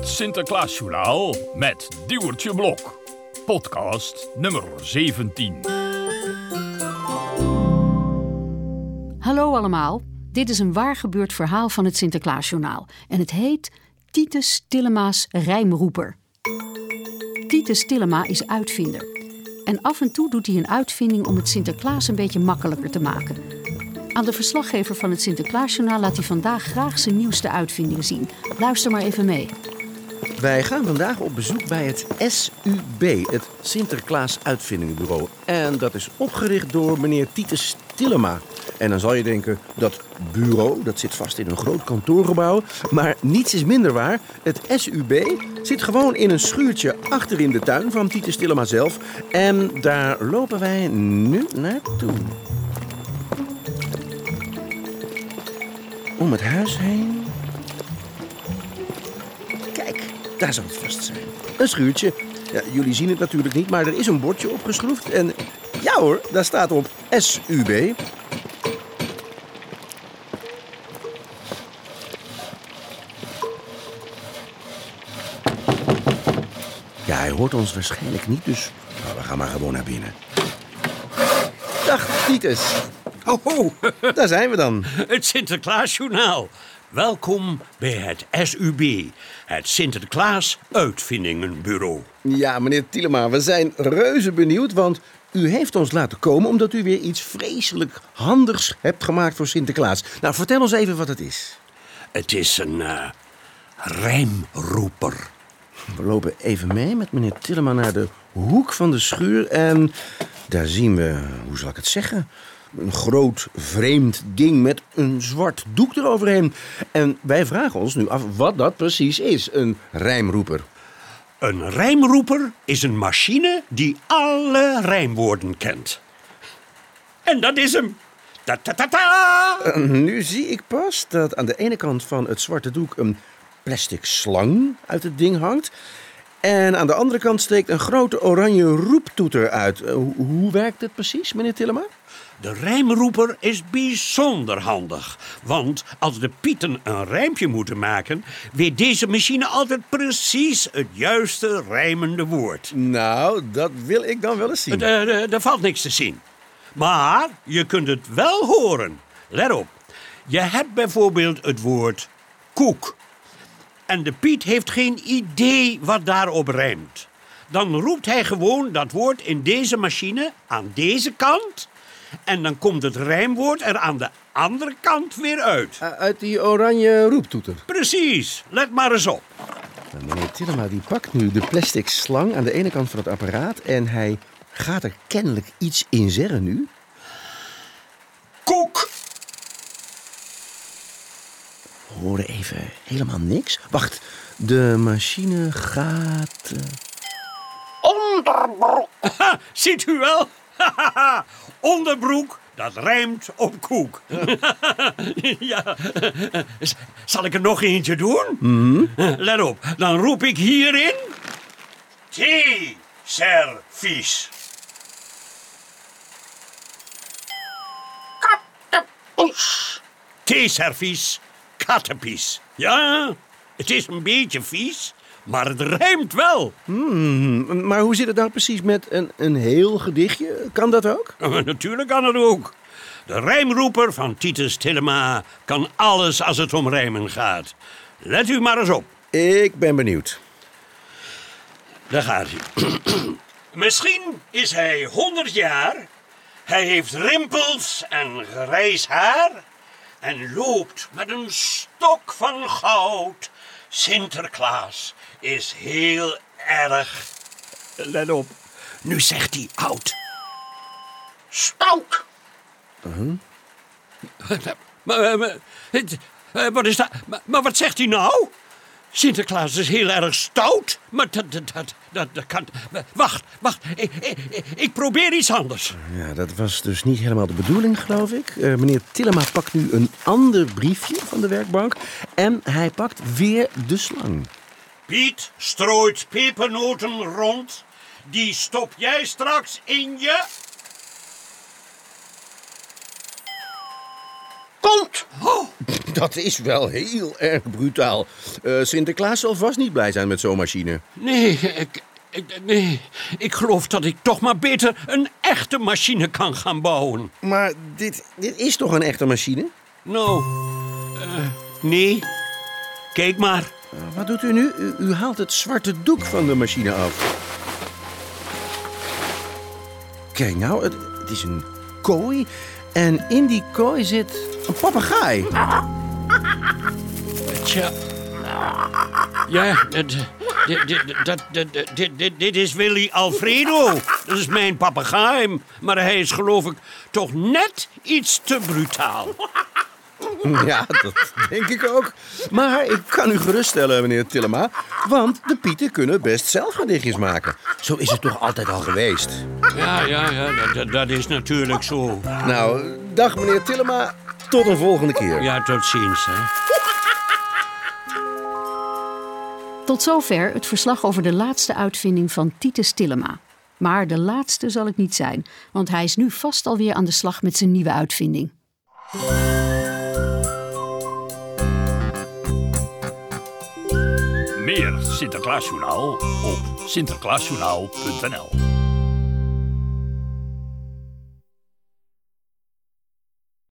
Het Sinterklaasjournaal met Duwertje Blok. Podcast nummer 17. Hallo allemaal, dit is een waar gebeurd verhaal van het Sinterklaasjournaal en het heet Titus Tillema's Rijmroeper. Titus Tillema is uitvinder en af en toe doet hij een uitvinding om het Sinterklaas een beetje makkelijker te maken. Aan de verslaggever van het Sinterklaasjournaal laat hij vandaag graag zijn nieuwste uitvinding zien. Luister maar even mee. Wij gaan vandaag op bezoek bij het SUB, het Sinterklaas Uitvindingenbureau. En dat is opgericht door meneer Titus Tillema. En dan zal je denken, dat bureau, dat zit vast in een groot kantoorgebouw. Maar niets is minder waar. Het SUB zit gewoon in een schuurtje achter in de tuin van Titus Tillema zelf. En daar lopen wij nu naartoe. Om het huis heen. Daar zou het vast zijn. Een schuurtje. Ja, jullie zien het natuurlijk niet, maar er is een bordje opgeschroefd. En ja hoor, daar staat op SUB. Ja, hij hoort ons waarschijnlijk niet, dus nou, we gaan maar gewoon naar binnen. Dag, Titus. Ho, ho, Daar zijn we dan. het Sinterklaasjournaal. Welkom bij het SUB, het Sinterklaas Uitvindingenbureau. Ja, meneer Tielema, we zijn reuze benieuwd, want u heeft ons laten komen omdat u weer iets vreselijk handigs hebt gemaakt voor Sinterklaas. Nou, vertel ons even wat het is. Het is een eh, rijmroeper. We lopen even mee met meneer Tillema naar de hoek van de schuur en daar zien we, hoe zal ik het zeggen, een groot vreemd ding met een zwart doek eroverheen. En wij vragen ons nu af wat dat precies is, een rijmroeper. Een rijmroeper is een machine die alle rijmwoorden kent. En dat is hem. Ta-ta-ta-ta! Eh, Nu zie ik pas dat aan de ene kant van het zwarte doek een plastic slang uit het ding hangt. En aan de andere kant steekt een grote oranje roeptoeter uit. Eh, hoe- hoe werkt het precies, meneer Tillema? De rijmroeper is bijzonder handig. Want als de pieten een rijmpje moeten maken... weet deze machine altijd precies het juiste rijmende woord. Nou, dat wil ik dan wel eens zien. Er, er- er valt niks te zien. Maar je kunt het wel horen. Let op. Je hebt bijvoorbeeld het woord koek. En de Piet heeft geen idee wat daarop rijmt. Dan roept hij gewoon dat woord in deze machine aan deze kant. En dan komt het rijmwoord er aan de andere kant weer uit. Uh, uit die oranje roeptoeter. Precies. Let maar eens op. Nou, meneer Tillema die pakt nu de plastic slang aan de ene kant van het apparaat... en hij gaat er kennelijk iets in zeggen nu. Koek. We horen even helemaal niks. Wacht, de machine gaat... eh, Ha, ziet u wel? Onderbroek, dat rijmt op koek. ja. Z- Zal ik er nog eentje doen? Let op, dan roep ik hierin... Thee-servies. Theeservies, kattenpies. Ja, het is een beetje vies, maar het rijmt wel. Hmm, maar hoe zit het nou precies met een, een heel gedichtje? Kan dat ook? Natuurlijk kan het ook. De rijmroeper van Titus Tillema kan alles als het om rijmen gaat. Let u maar eens op. Ik ben benieuwd. Daar gaat hij. Misschien is hij 100 jaar. Hij heeft rimpels en grijs haar. En loopt met een stok van goud. Sinterklaas is heel erg. Let op. Nu zegt hij oud. Stout. Maar, maar, het- eh, wat is dat? Maar wat zegt hij nou? Sinterklaas is heel erg stout. Maar dat, dat, dat, dat, dat kan... Wacht, wacht. Ik, ik, ik probeer iets anders. Ja, dat was dus niet helemaal de bedoeling, geloof ik. Eh, meneer Tillema pakt nu een ander briefje van de werkbank. En hij pakt weer de slang. Piet strooit pepernoten rond. Die stop jij straks in je... Dat is wel heel erg brutaal. Eh, Sinterklaas zal vast niet blij zijn met zo'n machine. Nee, ik, ik, nee, ik geloof dat ik toch maar beter een echte machine kan gaan bouwen. Maar dit, dit is toch een echte machine? Nou, eh, nee. Kijk maar. Uh, wat doet u nu? U, u haalt het zwarte doek van de machine af. Kijk nou, het, het is een kooi. En in die kooi zit een papegaai. Tja. Ja, dit, dit, dit, dit, dit, dit, dit is Willy Alfredo. Dat is mijn papegaai. Maar hij is geloof ik toch net iets te brutaal. Ja, dat denk ik ook. Maar ik kan u geruststellen, meneer Tillema. Want de pieten kunnen best zelf gedichtjes maken. Zo is het toch altijd al geweest. Ja, ja, ja, dat, dat is natuurlijk zo. Nou, dag meneer Tillema. Tot een volgende keer. Ja, tot ziens. Hè. Tot zover het verslag over de laatste uitvinding van Titus Tillema. Maar de laatste zal het niet zijn, want hij is nu vast alweer aan de slag met zijn nieuwe uitvinding. Meer Sinterklaasjournaal op sinterklaasjournaal.nl